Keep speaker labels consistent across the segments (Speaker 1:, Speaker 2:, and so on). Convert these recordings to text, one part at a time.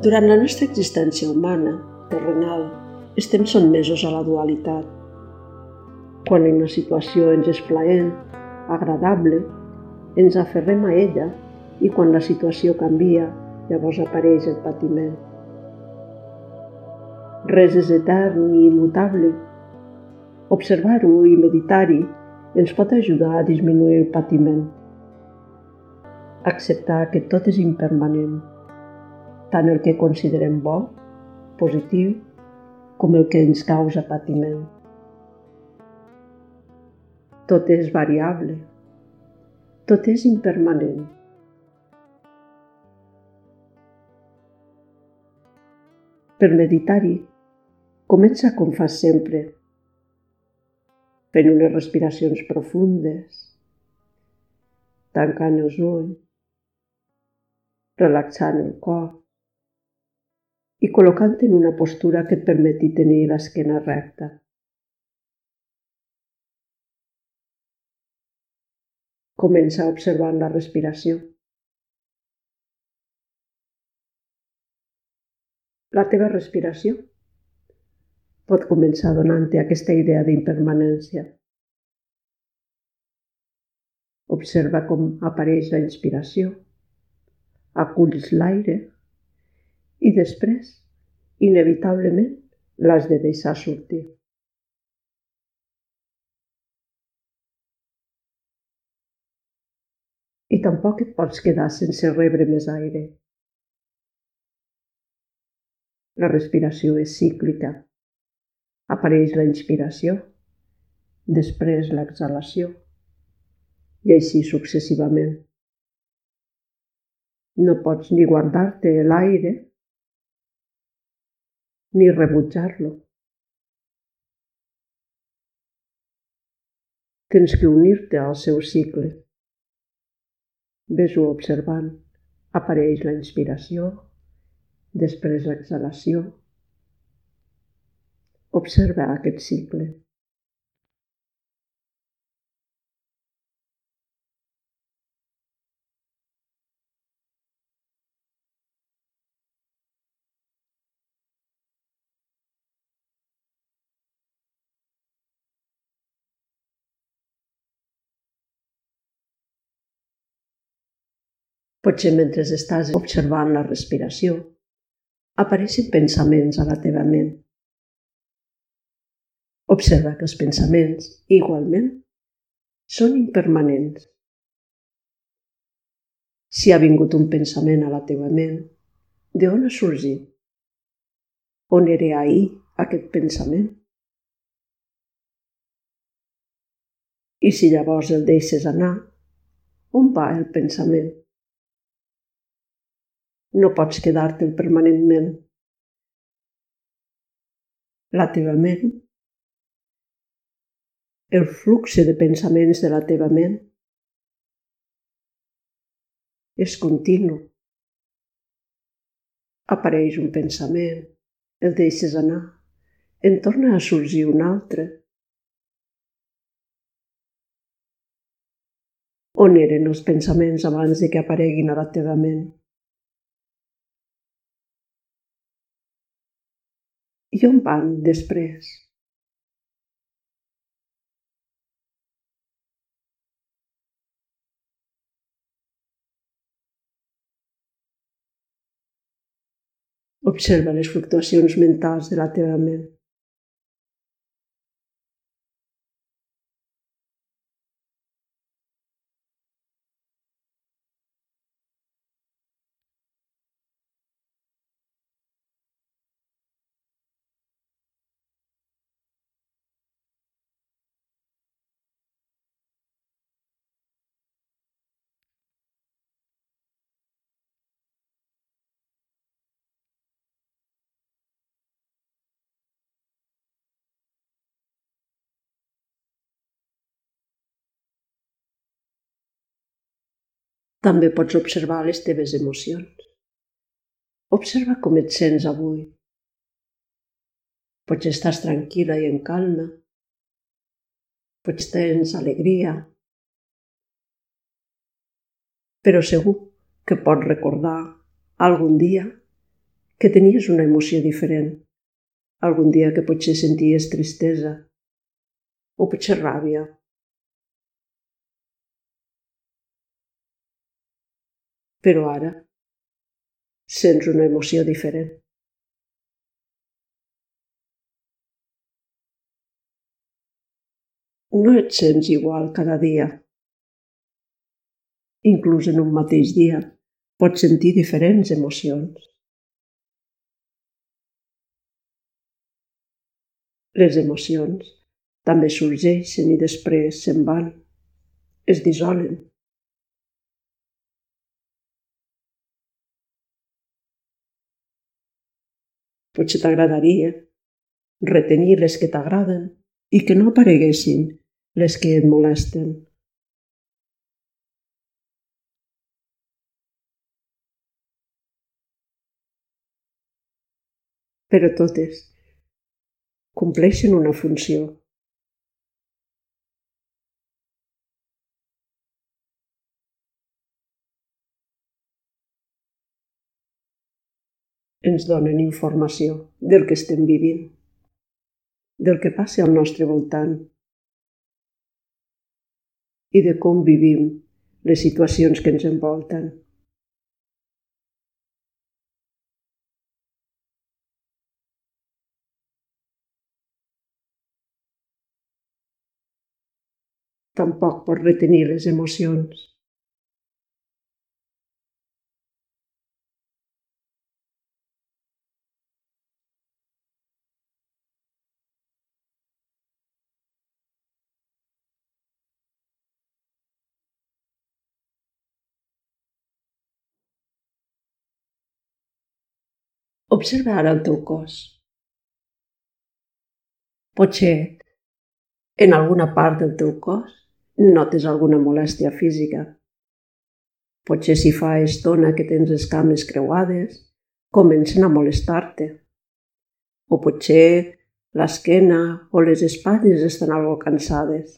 Speaker 1: Durant la nostra existència humana, terrenal, estem sotmesos a la dualitat. Quan una situació ens és plaent, agradable, ens aferrem a ella i quan la situació canvia, llavors apareix el patiment. Res és etern ni immutable. Observar-ho i meditar-hi ens pot ajudar a disminuir el patiment. Acceptar que tot és impermanent, tant el que considerem bo, positiu, com el que ens causa patiment. Tot és variable, tot és impermanent. Per meditar-hi, comença com fas sempre, fent unes respiracions profundes, tancant els ulls, relaxant el cor i col·locant en una postura que et permeti tenir l'esquena recta. Comença observant la respiració. La teva respiració pot començar donant-te aquesta idea d'impermanència. Observa com apareix la inspiració aculls l'aire i després, inevitablement, l'has de deixar sortir. I tampoc et pots quedar sense rebre més aire. La respiració és cíclica. Apareix la inspiració, després l'exhalació i així successivament. No pots ni guardar-te l'aire ni rebutjar-lo. Tens que unir-te al seu cicle. Ves-ho observant. Apareix la inspiració, després l'exhalació. Observa aquest cicle. Potser mentre estàs observant la respiració, apareixen pensaments a la teva ment. Observa que els pensaments, igualment, són impermanents. Si ha vingut un pensament a la teva ment, de on ha sorgit? On era ahir aquest pensament? I si llavors el deixes anar, on va el pensament? No pots quedar-te'l permanentment. La teva ment, el flux de pensaments de la teva ment és continu. Apareix un pensament, el deixes anar, en torna a sorgir un altre. On eren els pensaments abans de que apareguin a la teva ment? I on van després? Observa les fluctuacions mentals de la teva ment. També pots observar les teves emocions. Observa com et sents avui. Potser estàs tranquil·la i en calma. Potser tens alegria. Però segur que pots recordar algun dia que tenies una emoció diferent. Algun dia que potser senties tristesa o potser ràbia. Però ara sents una emoció diferent. No et sents igual cada dia. Inclús en un mateix dia pots sentir diferents emocions. Les emocions també sorgeixen i després se'n van, es dissolen. Potser t'agradaria retenir les que t'agraden i que no apareguessin les que et molesten. Però totes compleixen una funció. Ens donen informació del que estem vivint, del que passa al nostre voltant i de com vivim les situacions que ens envolten. Tampoc pot retenir les emocions. Observa ara el teu cos. Potser en alguna part del teu cos notes alguna molèstia física. Potser si fa estona que tens les cames creuades, comencen a molestar-te. O potser l'esquena o les espatlles estan algo cansades.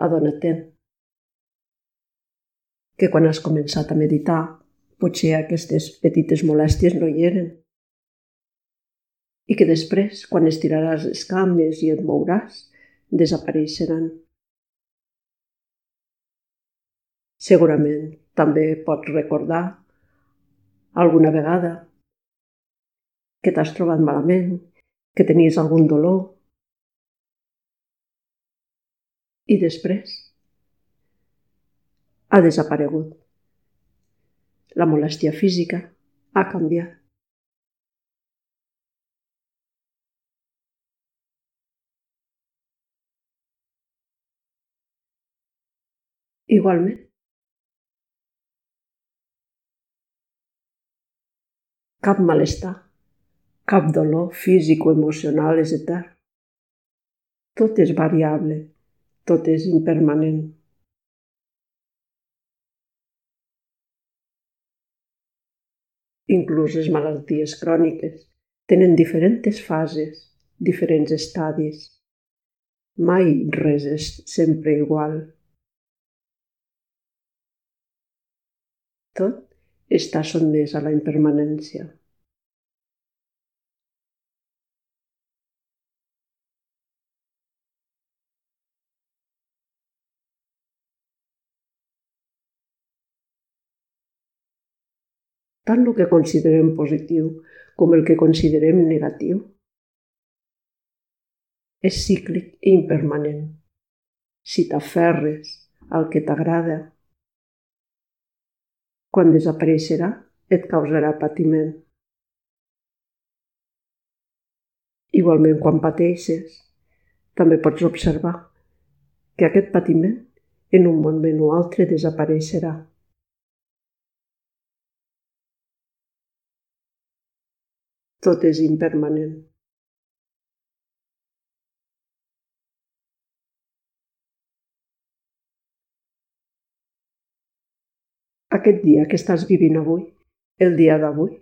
Speaker 1: Adona-te'n que quan has començat a meditar potser aquestes petites molèsties no hi eren. I que després, quan estiraràs les cames i et mouràs, desapareixeran. Segurament també pots recordar alguna vegada que t'has trobat malament, que tenies algun dolor. I després ha desaparegut. La molèstia física ha canviat. Igualment, cap malestar, cap dolor físic o emocional és etern. Tot és variable, tot és impermanent. Inclús les malalties cròniques, tenen diferents fases, diferents estadis. Mai res és sempre igual. Tot està sotmès a la impermanència. Tant el que considerem positiu com el que considerem negatiu. És cíclic i impermanent. Si t'aferres al que t'agrada, quan desapareixerà et causarà patiment. Igualment, quan pateixes, també pots observar que aquest patiment en un moment o altre desapareixerà. Tot és impermanent. Aquest dia que estàs vivint avui, el dia d'avui,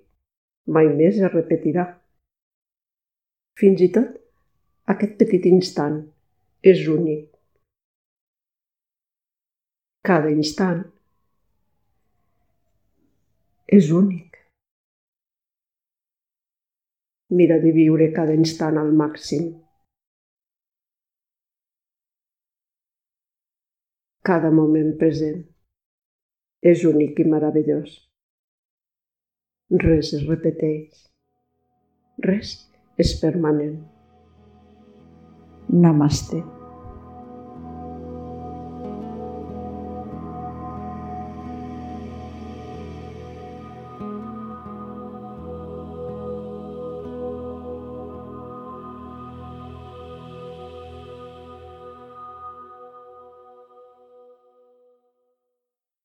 Speaker 1: mai més es repetirà. Fins i tot, aquest petit instant és únic. Cada instant és únic. Mira de viure cada instant al màxim. Cada moment present és únic i meravellós. Res es repeteix. Res és permanent. Namaste.